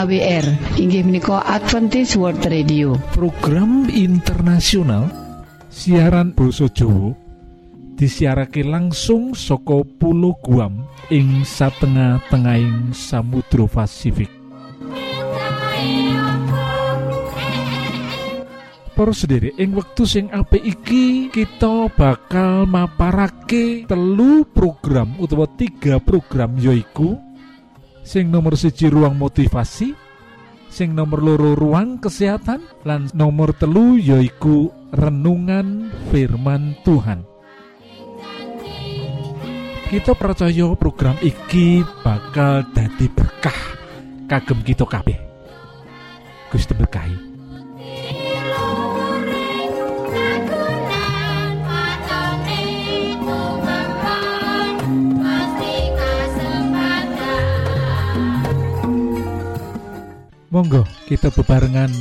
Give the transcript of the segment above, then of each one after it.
AWR inggih menika Adventist World Radio. Program internasional siaran Boso Jowo disiarake langsung soko pulau Guam ing satengah tengahing Samudra Pasifik. Para sendiri ing wektu sing apik iki kita bakal maparake telu program utawa tiga program yoiku sing nomor siji ruang motivasi sing nomor loro ruang kesehatan lan nomor telu yoiku renungan firman Tuhan. Kita percaya program iki bakal dadi berkah. Kagem kita kabeh. Gusti berkahi Monggo kita bebarengan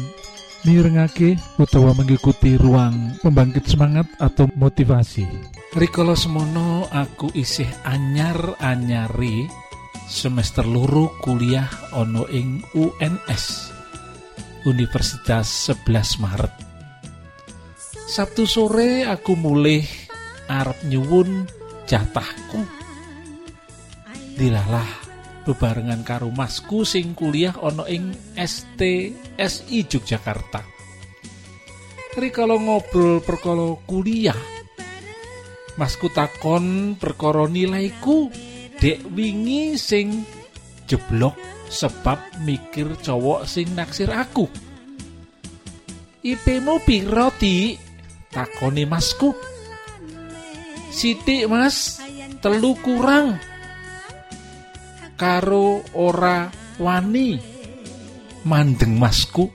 mirengake utawa mengikuti ruang pembangkit semangat atau motivasi. Rikala semono aku isih anyar-anyari semester luru kuliah ono ing UNS Universitas 11 Maret. Sabtu sore aku mulih arep nyuwun jatahku. Dilalah bebarengan karo masku sing kuliah ana ing STSI Yogyakarta. Rikala ngobrol perkara kuliah, masku takon perkara nilaiku dek wingi sing jeblok sebab mikir cowok sing naksir aku. IP-mu piro? Takoni masku. Sidik mas, telu kurang karo ora wani. Mandeng masku.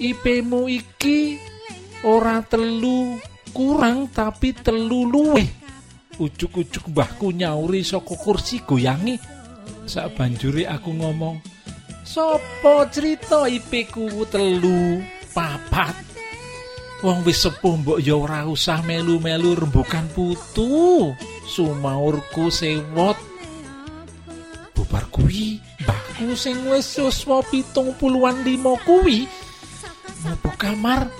IP-mu iki ora telu kurang tapi telu luweh ujuk-ujuk mbahku nyauri saka kursi goyangi. Sak banjuri aku ngomong sopo cerita IP ku telu papat? Wong wis sepuh mbok ya ora usah melu-melu rembukan putu. Sumaurku sewot bubar kuwi? Mbahku sing wis yuswa pitung puluhan lima kuwi. Mlebu kamar?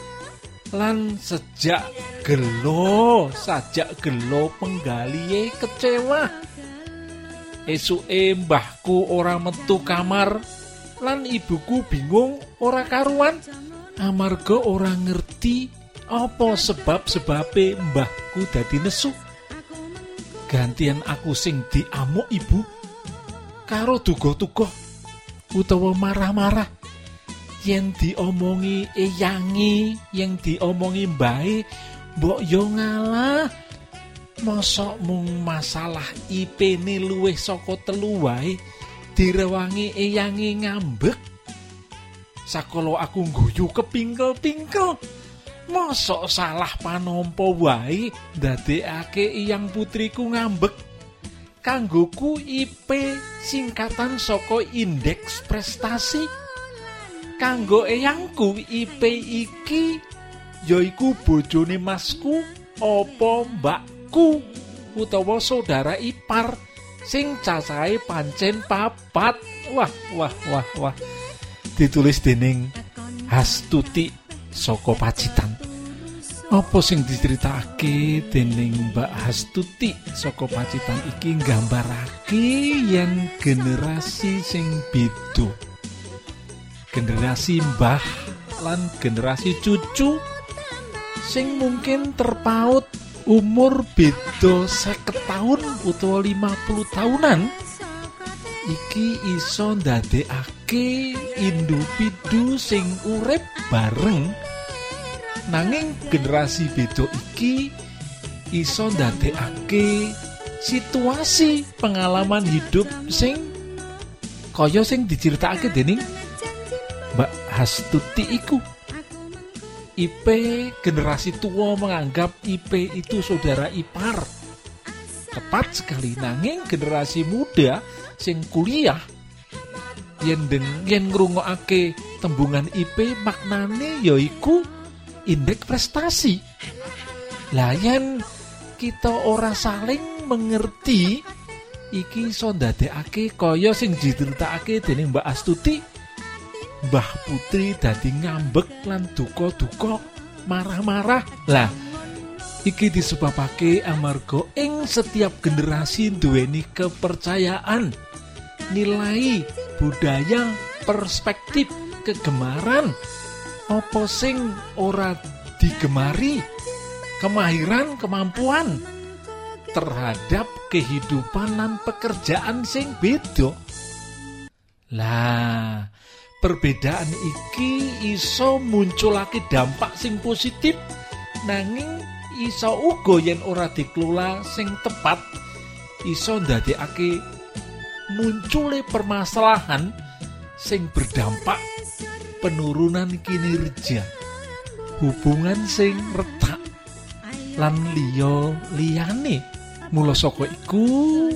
Lan sejak gelo sajak gelo penggalie kecewa. Esuke mbahku ora metu kamar lan ibuku bingung ora karuan. Amarga ora ngerti apa sebab sebabe mbahku dadi nesu. Gantian aku sing diamuk ibu karo duga-duga utawa marah-marah. Yen diomongi eyangi yang diomongi mbae mbok yo ngalah. Mosok mung masalah IP ne luwih saka telu wae direwangi eyangi ngambek. Sakolo aku guyu kepingkel-pingkel mosok salah panompo wae ndadekake iyang putriku ngambek kanggoku IP singkatan saka indeks prestasi. Kanggo eyangku IP iki yaiku bojone masku opo mbakku utawa saudara ipar sing cacahe pancen papat. Wah wah wah wah. Ditulis dening Hastuti saka Pacitan Apa sing diceritake dening Mbak Hastuti saka Pacitan iki nggambarake yen generasi sing beda. Generasi mbah lan generasi cucu sing mungkin terpaut umur beda seket tahun utawa 50 tahunan iki iso ndadekake individu sing urip bareng nanging generasi beda iki iso ndadekake situasi pengalaman hidup sing kaya sing diceritakake dening Mbak Hastuti iku. IP generasi tua menganggap IP itu saudara ipar. Tepat sekali. Nanging generasi muda sing kuliah yen den yen ngrungokake tembungan IP maknane yaiku indeks prestasi. Layan kita ora saling mengerti iki iso ndadekake kaya sing diceritakake dening Mbak Astuti. Mbah Putri dadi ngambek lan duka-duka marah-marah. Lah iki disebabake amarga ing setiap generasi duweni kepercayaan nilai budaya perspektif kegemaran opo sing ora digemari? Kemahiran kemampuan terhadap kehidupan dan pekerjaan sing beda. Lah perbedaan iki iso munculake dampak sing positif nanging iso uga yen ora dikelola sing tepat. Iso ndadekake muncule permasalahan sing berdampak penurunan kinerja hubungan sing retak lan liya liyane. Mula saka iku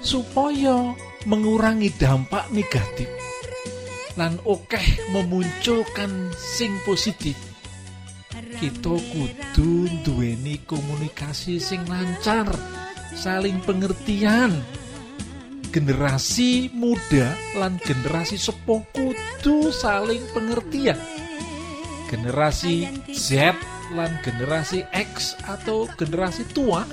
supaya mengurangi dampak negatif lan okeh memunculkan sing positif. Kita kudu duweni komunikasi sing lancar saling pengertian generasi muda lan generasi sepuh kudu saling pengertian. Generasi Z lan generasi X atau generasi tua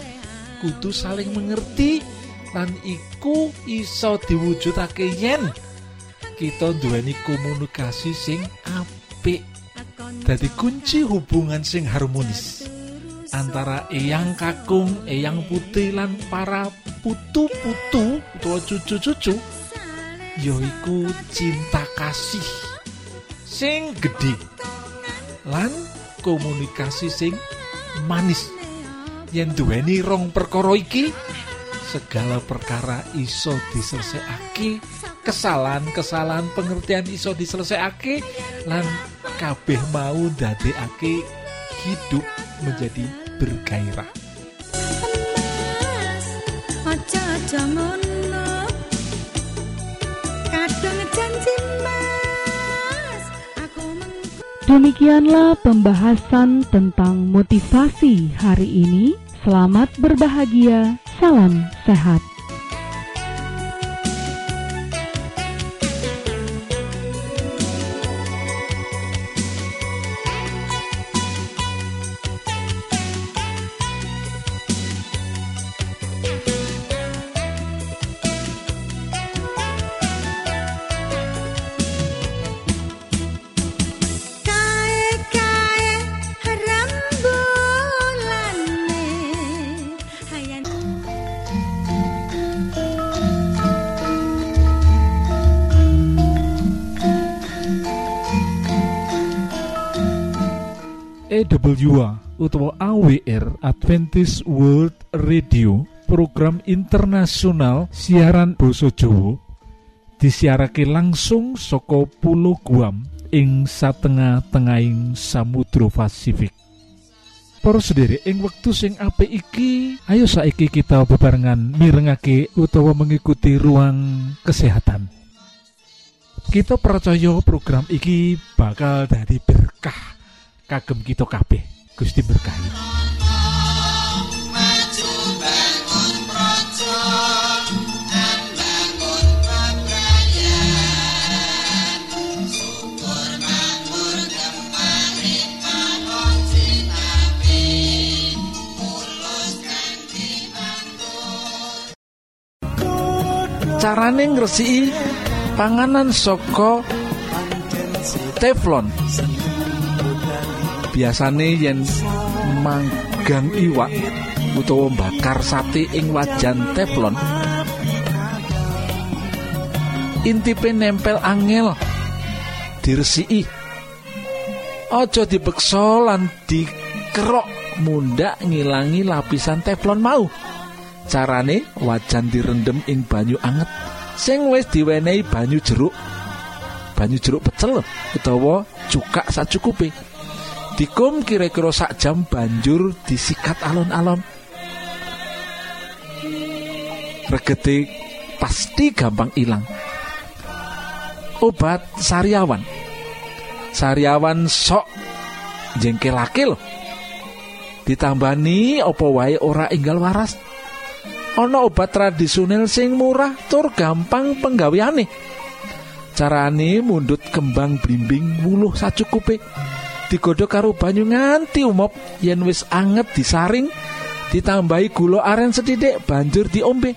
kudu saling mengerti lan iku iso diwujudake yen kita duweni komunikasi sing apik. Dadi kunci hubungan sing harmonis antara eyang kakung, eyang putih lan para putu-putu utawa cucu-cucu yaiku cinta kasih sing gede lan komunikasi sing manis. Yen duweni rong perkara iki segala perkara iso diselesaiake kesalahan-kesalahan pengertian iso diselesaiake lan kabeh mau ndadekake hidup menjadi bergairah Demikianlah pembahasan tentang motivasi hari ini. Selamat berbahagia, salam sehat. EWA utawa AWR Adventist World Radio program internasional siaran Basa Jawa disiarake langsung saka Pulau Guam ing satengah-tengahing Samudra Pasifik. Para sendiri ing wektu sing apik iki ayo saiki kita bebarengan mirengake utawa mengikuti ruang kesehatan. Kita percaya program iki bakal dari berkah kagem kita kabeh. Gusti berkahi. Carane ngresiki panganan saka teflon. Biasane yen manggang iwak utawa bakar sate ing wajan teflon intipe nempel angel diresiki. Aja dibeksa lan dikerok mundak ngilangi lapisan teflon mau. Carane wajan direndam ing banyu anget sing wis diwenehi banyu jeruk banyu jeruk pecel utawa cukak sacukupe dikum kira-kira sak jam banjur disikat alon-alon. Regete pasti gampang ilang. Obat sariawan. Sariawan sok jengkelake loh ditambani opo wae ora enggal waras? Ana obat tradisional sing murah tur gampang penggaweane. Carane mundut kembang blimbing wuluh sacukupe digodhog karo banyu nganti umop. Yen wis anget disaring ditambahi gula aren sethithik banjur diombe.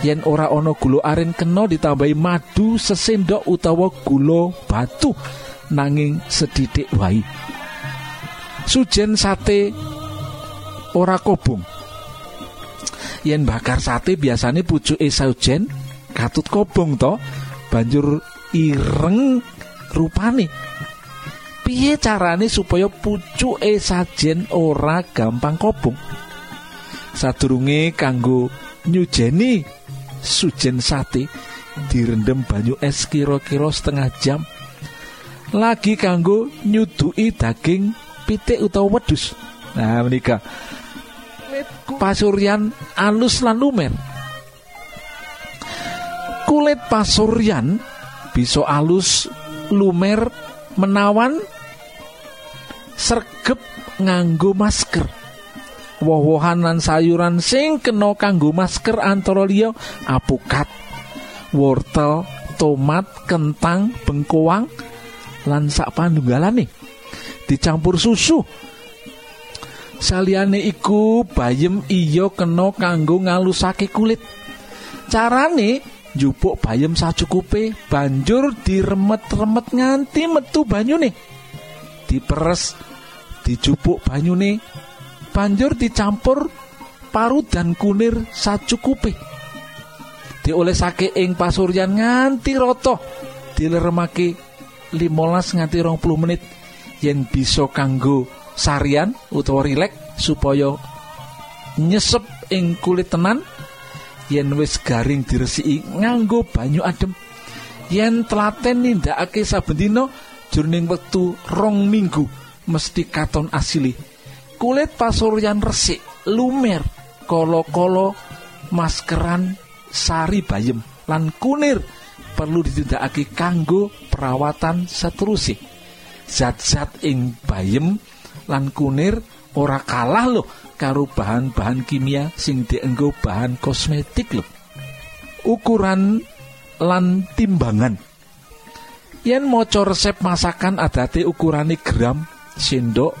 Yen ora ana gula aren kena ditambahi madu sesendok utawa gula batu nanging sethithik wae. Sujen sate ora kobong. Yen bakar sate biasanya pucuke saujen katut kobong to banjur ireng rupane piye carane supaya pucuke sajen ora gampang kobong? Sadurunge kanggo nyujeni sujen sate direndam banyu es kira-kira setengah jam. Lagi kanggo nyuduki daging pitik utawa wedus nah menika. Pasuryan alus lan lumer. Kulit pasuryan bisa alus lumer menawan sergep nganggo masker. Woh-wohan lan sayuran sing kena kanggo masker antara liya apukat wortel tomat kentang bengkoang lan sak panunggalane dicampur susu. Saliyane iku bayem iya kena kanggo ngalusake kulit. Carane njupuk bayem sacukupe banjur diremet-remet nganti metu banyune. Diperes dijupuk banyune banjur dicampur parut dan kunir sacukupe diolesake ing pasuryan nganti rata dileremake 15 nganti 20 menit. Yen bisa kanggo sarian utawa rilek supaya nyesep ing kulit tenan yen wis garing diresiki nganggo banyu adem yen telaten nindakake saben dina jroning wektu rong minggu mesti katon asili. Kulit pasuryan resik lumer kolo-kolo maskeran sari bayem lan kunir perlu ditindakake kanggo perawatan seterusnya zat-zat ing bayem lan kunir ora kalah loh karo bahan-bahan kimia sing dienggo bahan kosmetik loh ukuran lan timbangan. Yen maca resep masakan adate ukurane gram sendok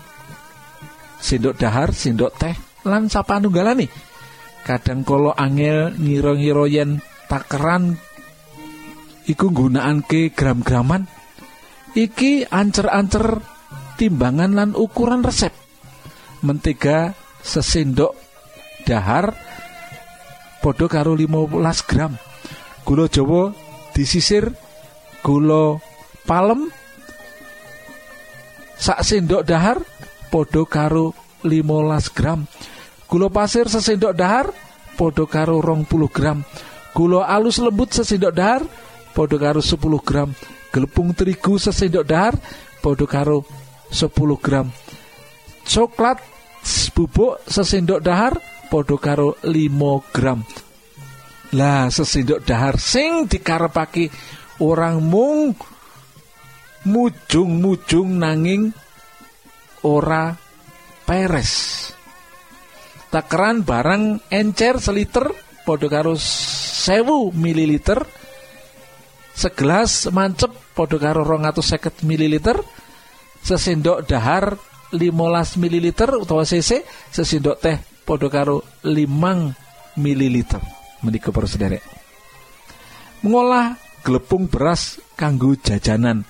sendok dahar sendok teh lan sapanunggalane kadang kala angel ngira-ngira yen takeran iku nggunakake gram-graman iki ancer-ancer timbangan lan ukuran resep. Mentega sesendok dahar podo karo 15 gram. Gula jawa disisir gula palem sak sendok dahar podo karo 15 gram. Gula pasir sesendok dahar podo karo rong puluh gram. Gula alus lembut sesendok dahar podo karo 10 gram. Gelepung terigu sesendok dahar podo karo 10 gram. Coklat bubuk sesendok dahar podo karo 5 gram. Lah sesendok dahar sing dikarepake orang mung mujung-mujung nanging ora peres. Takeran barang encer seliter podo karo sewu mililiter. Segelas mancep podo karo seket mililiter. Sesendok dahar 15 mililiter utawa cc sesendok teh podo karo 5 mililiter. Menika para sederek. Mengolah glepung beras kanggo jajanan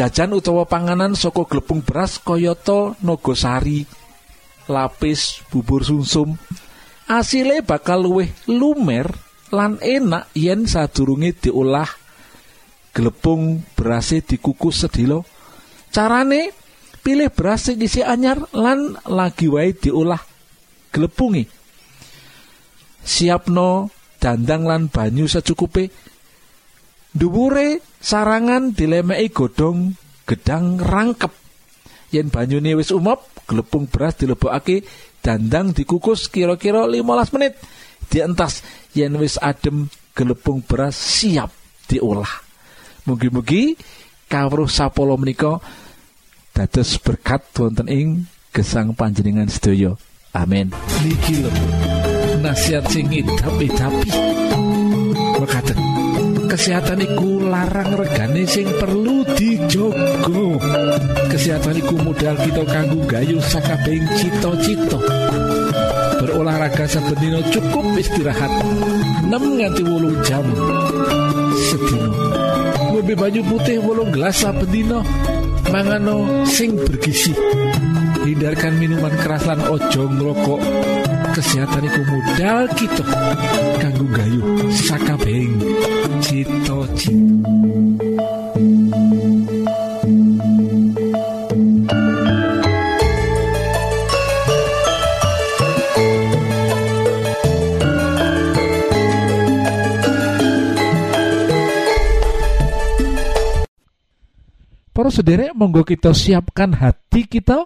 jajan utawa panganan saka glepung beras kayata nogosari lapis bubur sumsum. Asile bakal luwih lumer lan enak yen sadurunge diolah. Glepung berase dikukus sedilo carane pilih beras sing isi anyar lan lagi wae diolah glepungi siapno dandang lan banyu secukupe dhuwure sarangan dilemeki godhong gedang rangkep. Yen banyune wis umop glepung beras dilebokake dandang dikukus kira-kira 15 menit. Dientas yen wis adem gelepung beras siap diolah. Mugi-mugi kawruh sapolo menika dados berkat wonten ing gesang panjenengan sedaya. Amin. Niki lho. Nasihat sing idap-idapi mekaten kesehatan iku larang regane sing perlu dijogo. Kesehatan iku modal kita kanggo gayu sakabehing cita-cita. Berolahraga saben dina cukup istirahat 6 nganti 8 jam sedina. Ngombe banyu putih 8 gelas saben dina mangano sing bergizi. Hindarkan minuman keras lan ojo ngrokok kesehatan iku modal kita kanggo gayu sakabehing. Cita-cita. Para sederek monggo kita siapkan hati kita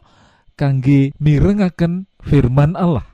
kangge mirengaken firman Allah.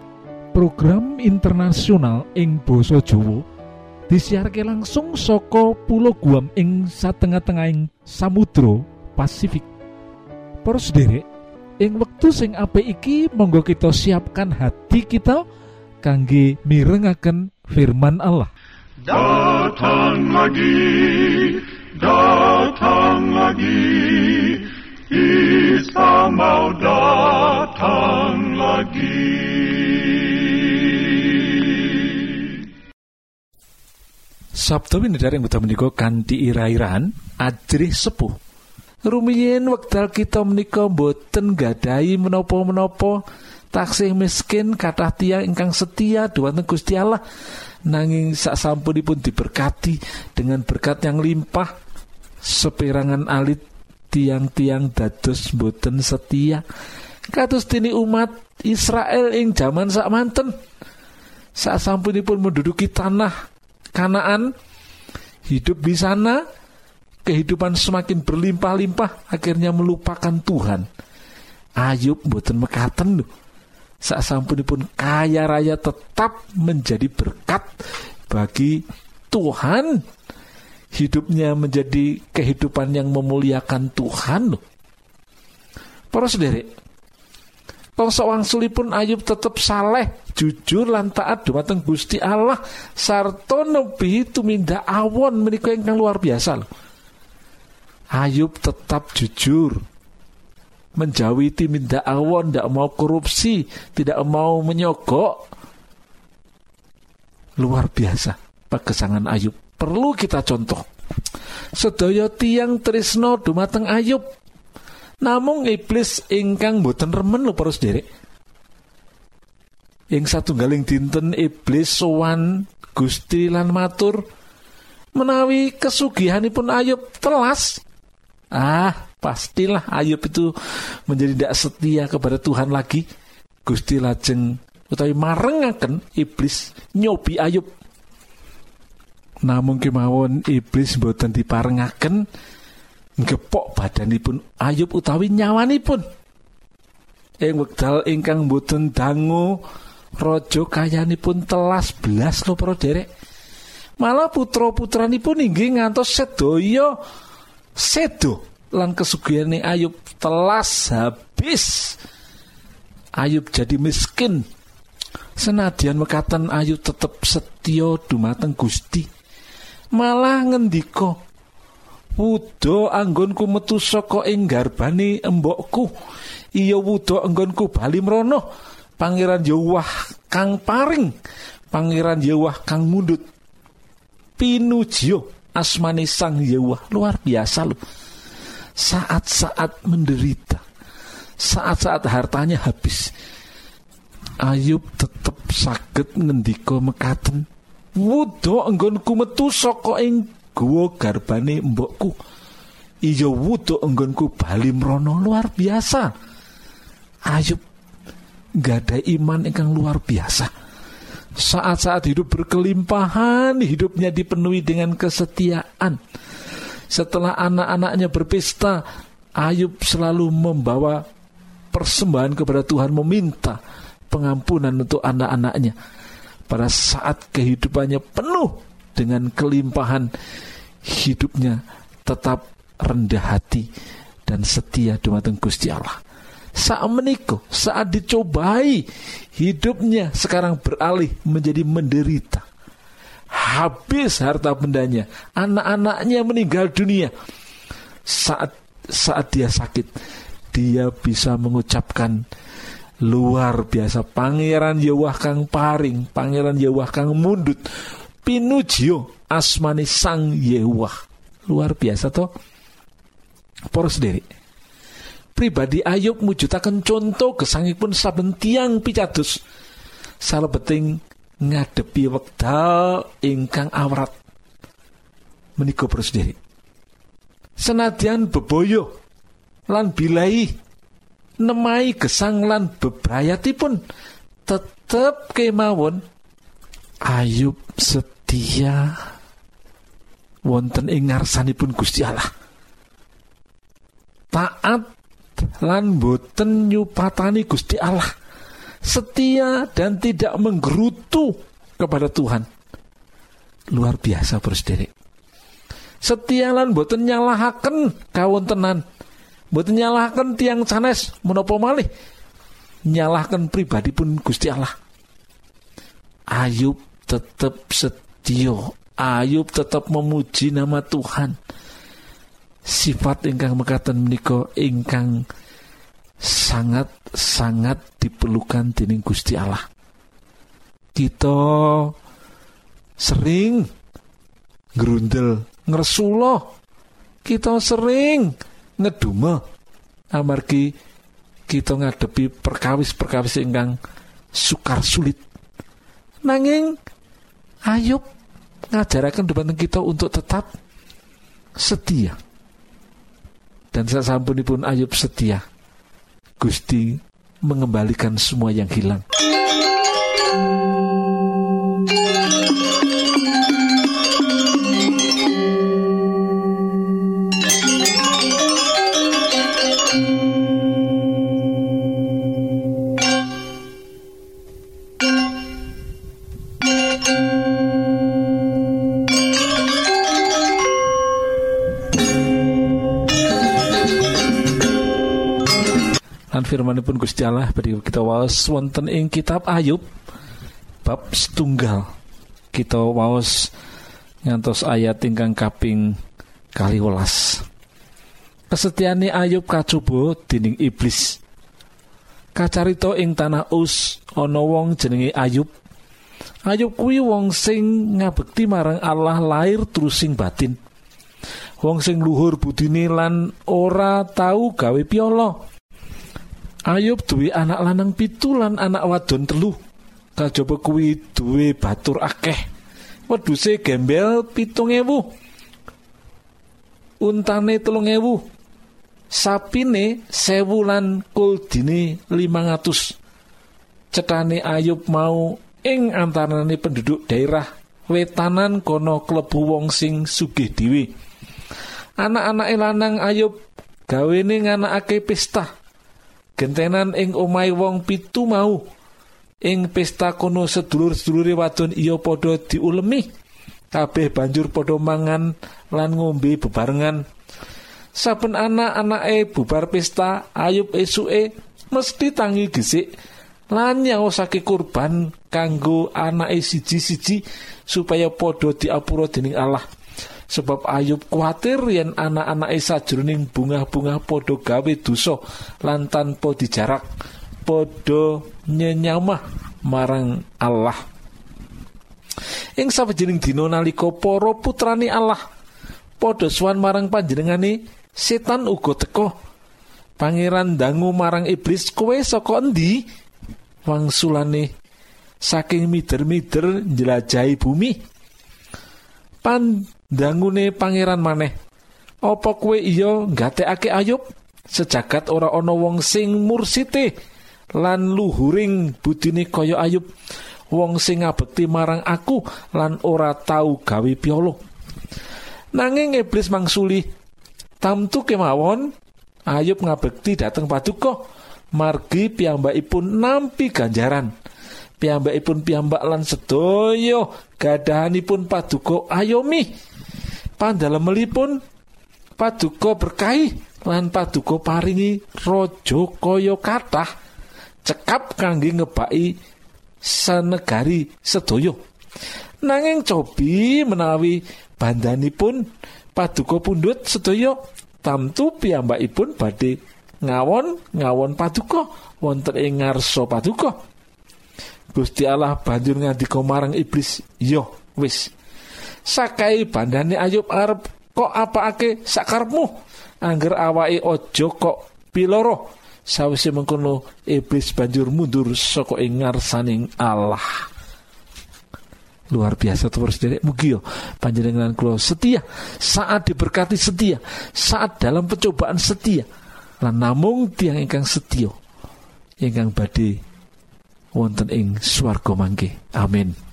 program internasional ing Boso Jowo disiarke langsung soko pulau Guam ing satengah-tengahing Samudro Pasifik Para sederek ing wektu sing apik iki monggo kita siapkan hati kita kangge mirengaken firman Allah Datang lagi, datang lagi, Isa mau datang lagi. Sabtu winedar yang buta menika kanthi ira-irahan ajrih sepuh. Rumiyin wekdal kita menika boten gadahi menapa-menapa taksih miskin kathah tiyang ingkang setia dumateng Gusti Allah nanging sak sampunipun diberkati dengan berkat yang limpah seperangan alit tiang-tiang dados boten setia kados dene umat Israel ing jaman sak manten sak sampunipun menduduki tanah Kanaan hidup di sana kehidupan semakin berlimpah-limpah akhirnya melupakan Tuhan. Ayub boten mekaten saat sampunipun kaya raya tetap menjadi berkat bagi Tuhan. Hidupnya menjadi kehidupan yang memuliakan Tuhan para sederek Bangsa wangsulipun Ayub tetap saleh, jujur lan taat dumateng Gusti Allah sarta nebi tumindak awon menika ingkang luar biasa. Ayub tetap jujur, menjauhi timindak awon, tidak mau korupsi, tidak mau menyogok. Luar biasa pagesangan Ayub. Perlu kita contoh. Sedaya tiang trisno dumateng Ayub. Namung iblis ingkang boten remen lho para sederek. Ing satunggaling dinten iblis sowan Gusti lan matur menawi kesugihanipun Ayub telas. Ah, pastilah Ayub itu menjadi tidak setia kepada Tuhan lagi. Gusti lajeng utawi marengaken iblis nyobi Ayub. Namun kemawon iblis boten diparengaken gepok badanipun Ayub utawi nyawanipun. Ing wekdal ingkang boten dangu raja kayanipun telas belas lho para derek. Malah putra-putranipun inggih ngantos sedaya sedo lan kesugihane Ayub telas habis. Ayub jadi miskin. Senadyan mekaten Ayub tetep setya dumateng Gusti. Malah ngendika Wudo anggonku metu saka ing garbane embokku. Iya wudo anggonku bali mrono. Pangeran Yahwah kang paring, Pangeran Yahwah kang mundut. Pinujio asmane Sang Yahwah luar biasa loh. Saat-saat menderita, saat-saat hartanya habis, Ayub tetep saged ngendika mekaten. Wudo anggonku metu saka ing guwa garbane mbokku. Iya wudo enggonku bali mrono luar biasa. Ayub gada iman ingkang luar biasa. saat-saat hidup berkelimpahan, hidupnya dipenuhi dengan kesetiaan. Setelah anak-anaknya berpesta, Ayub selalu membawa persembahan kepada Tuhan, meminta pengampunan untuk anak-anaknya. Pada saat kehidupannya penuh dengan kelimpahan, hidupnya tetap rendah hati dan setia dumateng Gusti Allah. Saat menikah, saat dicobai, hidupnya sekarang beralih menjadi menderita. Habis harta bendanya, anak-anaknya meninggal dunia. Saat saat dia sakit, dia bisa mengucapkan luar biasa pangeran Yewah kang paring pangeran Yewah kang mundut pinujio asmani sang Yewah luar biasa toh? Poros sendiri. Pribadi Ayub mujudaken contoh gesangipun saben tiang picados. Salebeting ngadepi wekdal ingkang awrat. Menika sendiri. Senadyan beboyo lan bilai nemai gesang lan bebrayatipun tetep kemawon Ayub setia wonten ing ngarsanipun Gusti Allah. Taat lan boten nyupatani Gusti Allah. Setia dan tidak menggerutu kepada Tuhan. Luar biasa bersedere setia lan boten nyalahaken kawontenan. Boten nyalahaken tiang sanes menopo malih? Nyalahkan pribadi pun Gusti Allah. Ayub tetap setia Ayub tetap memuji nama Tuhan sifat ingkang mekaten menika ingkang sangat sangat diperlukan dening Gusti Allah. Kita sering gerundel ngresulo. Kita sering ngeduma amargi kita ngadepi perkawis-perkawis ingkang sukar sulit. Nanging Ayub ngajaraken dumateng kita untuk tetap setia. Dan sasampunipun Ayub setia. Gusti mengembalikan semua yang hilang firmanipun Gusti Allah beri kita waos wonten ing kitab Ayub bab setunggal. Kita waos ngantos ayat ingkang kaping kali welas kesetiani Ayub kacoba dening iblis. Kacarito ing tanah us ana wong jenenge Ayub. Ayub kuwi wong sing ngabekti marang Allah lahir terus sing batin. Wong sing luhur budine lan ora tau gawe piolo Ayub duwe anak lanang pitu lan anak wadon telu. Kajaba kuwi duwe batur akeh. Weduse gembel pitung ewu. Untane telung ewu. Sapine sewu lan kuldine lima ngatus. Cetane Ayub mau ing antarane penduduk daerah wetanan kono klebu wong sing sugih dhewe. Anak-anak lanang Ayub gawene nganakake pesta gentenan ing omai wong pitu mau. Ing pesta kono sedulur-sedulure wadon iya padha diulemi. Kabeh banjur padha mangan lan ngombe bebarengan. Saben anak-anake bubar pesta ayub esuke mesti tangi gesik lan nyaosake kurban kanggo anake siji-siji supaya padha diapura dening Allah sebab Ayub kuatir yen anak-anak sajroning bunga-bunga podo gawe dosa lan tanpa dijarak podo nyenyamah marang Allah. Ing sawijining dina nalika para putrani Allah padha suwan marang panjenengane setan uga teka pangeran dangu marang iblis kowe saka endi? Wangsulane saking mider-mider njelajahi bumi. Pan dangune pangeran maneh. Apa kue iya gatekake ayub? Sejagat ora ana wong sing mursite lan luhuring budine kaya ayub. Wong sing ngabekti marang aku lan ora tau gawe piolo. Nanging iblis mangsuli tamtu kemawon. Ayub ngabekti dateng paduka. Margi piyambakipun nampi ganjaran. Piyambakipun piyambak lan sedaya gadahanipun paduka ayomi pandalemelipun paduka berkahi lan paduka paringi raja kaya kathah cekap kangge ngebaki sanegari sedaya. Nanging cobi menawi bandanipun paduka pundhut sedaya tamtu piyambakipun badhe ngawon ngawon paduka wonten ing ngarsa paduka. Gusti Allah banjur ngandika marang iblis yo wis sakai bandane Ayub arep kok apake sakarepmu? Angger awake aja kok piloro. Sawise mengkono iblis banjur mundur saka ing ngarsaning Allah. Luar biasa terus dari mugi yo panjenengan kula setia. Saat diberkati setia. Saat dalam pencobaan setia. Lan namung tiang ingkang setia. Ingkang badhe wonten ing swarga mangke. Amin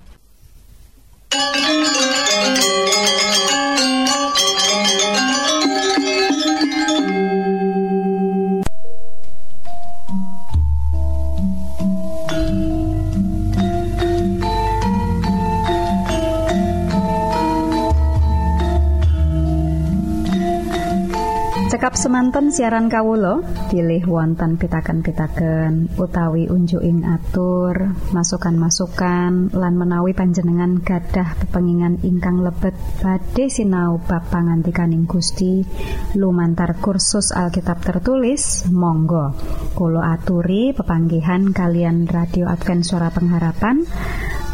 Cekap semanten siaran kawulo pilih wonten pitaken-pitaken utawi unjuking atur masukan-masukan lan menawi panjenengan gadah pepengingan ingkang lebet badhe sinau bab pangantikaning Gusti. Lumantar kursus Alkitab tertulis Monggo. Kulo aturi pepanggihan kalian radio Advent suara pengharapan.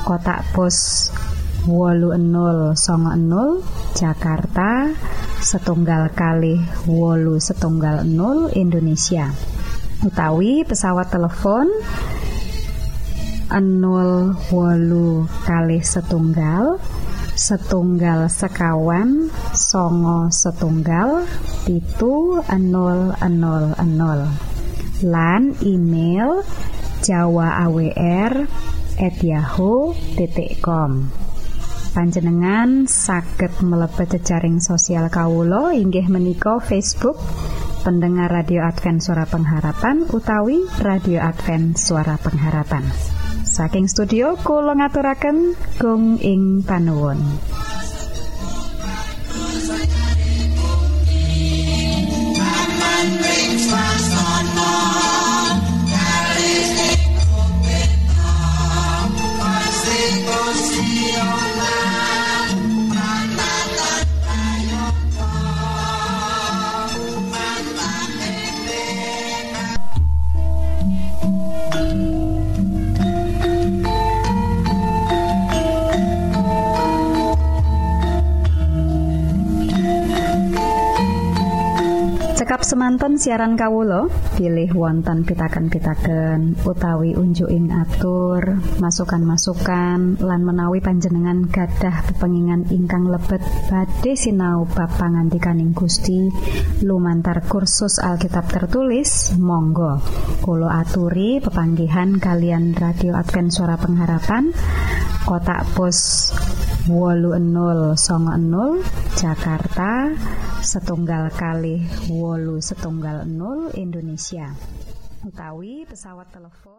Kotak pos wolu enol songo enol Jakarta setunggal kali wolu setunggal nol Indonesia. Utawi pesawat telepon enol wolu kali setunggal setunggal sekawan songo setunggal pitu enol enol enol. Lan email jawa awr at yahoo.com panjenengan saged mlebet jejaring sosial kawulo inggih menika Facebook pendengar radio Advent suara pengharapan utawi radio Advent suara pengharapan. Saking studio kula ngaturaken gong ing panuwun semanten siaran kawulo pilih wonten pitaken-pitaken utawi unjuking atur masukan-masukan lan menawi panjenengan gadah pepengingan ingkang lebet badhe sinau bab pangantikaning Gusti. Lumantar kursus Alkitab tertulis Monggo Kulo aturi pepanggihan kalian radio Advent suara pengharapan. Kotak pos wolu enol songo enol Jakarta setunggal kali wolu setunggal nol Indonesia. Utawi pesawat telepon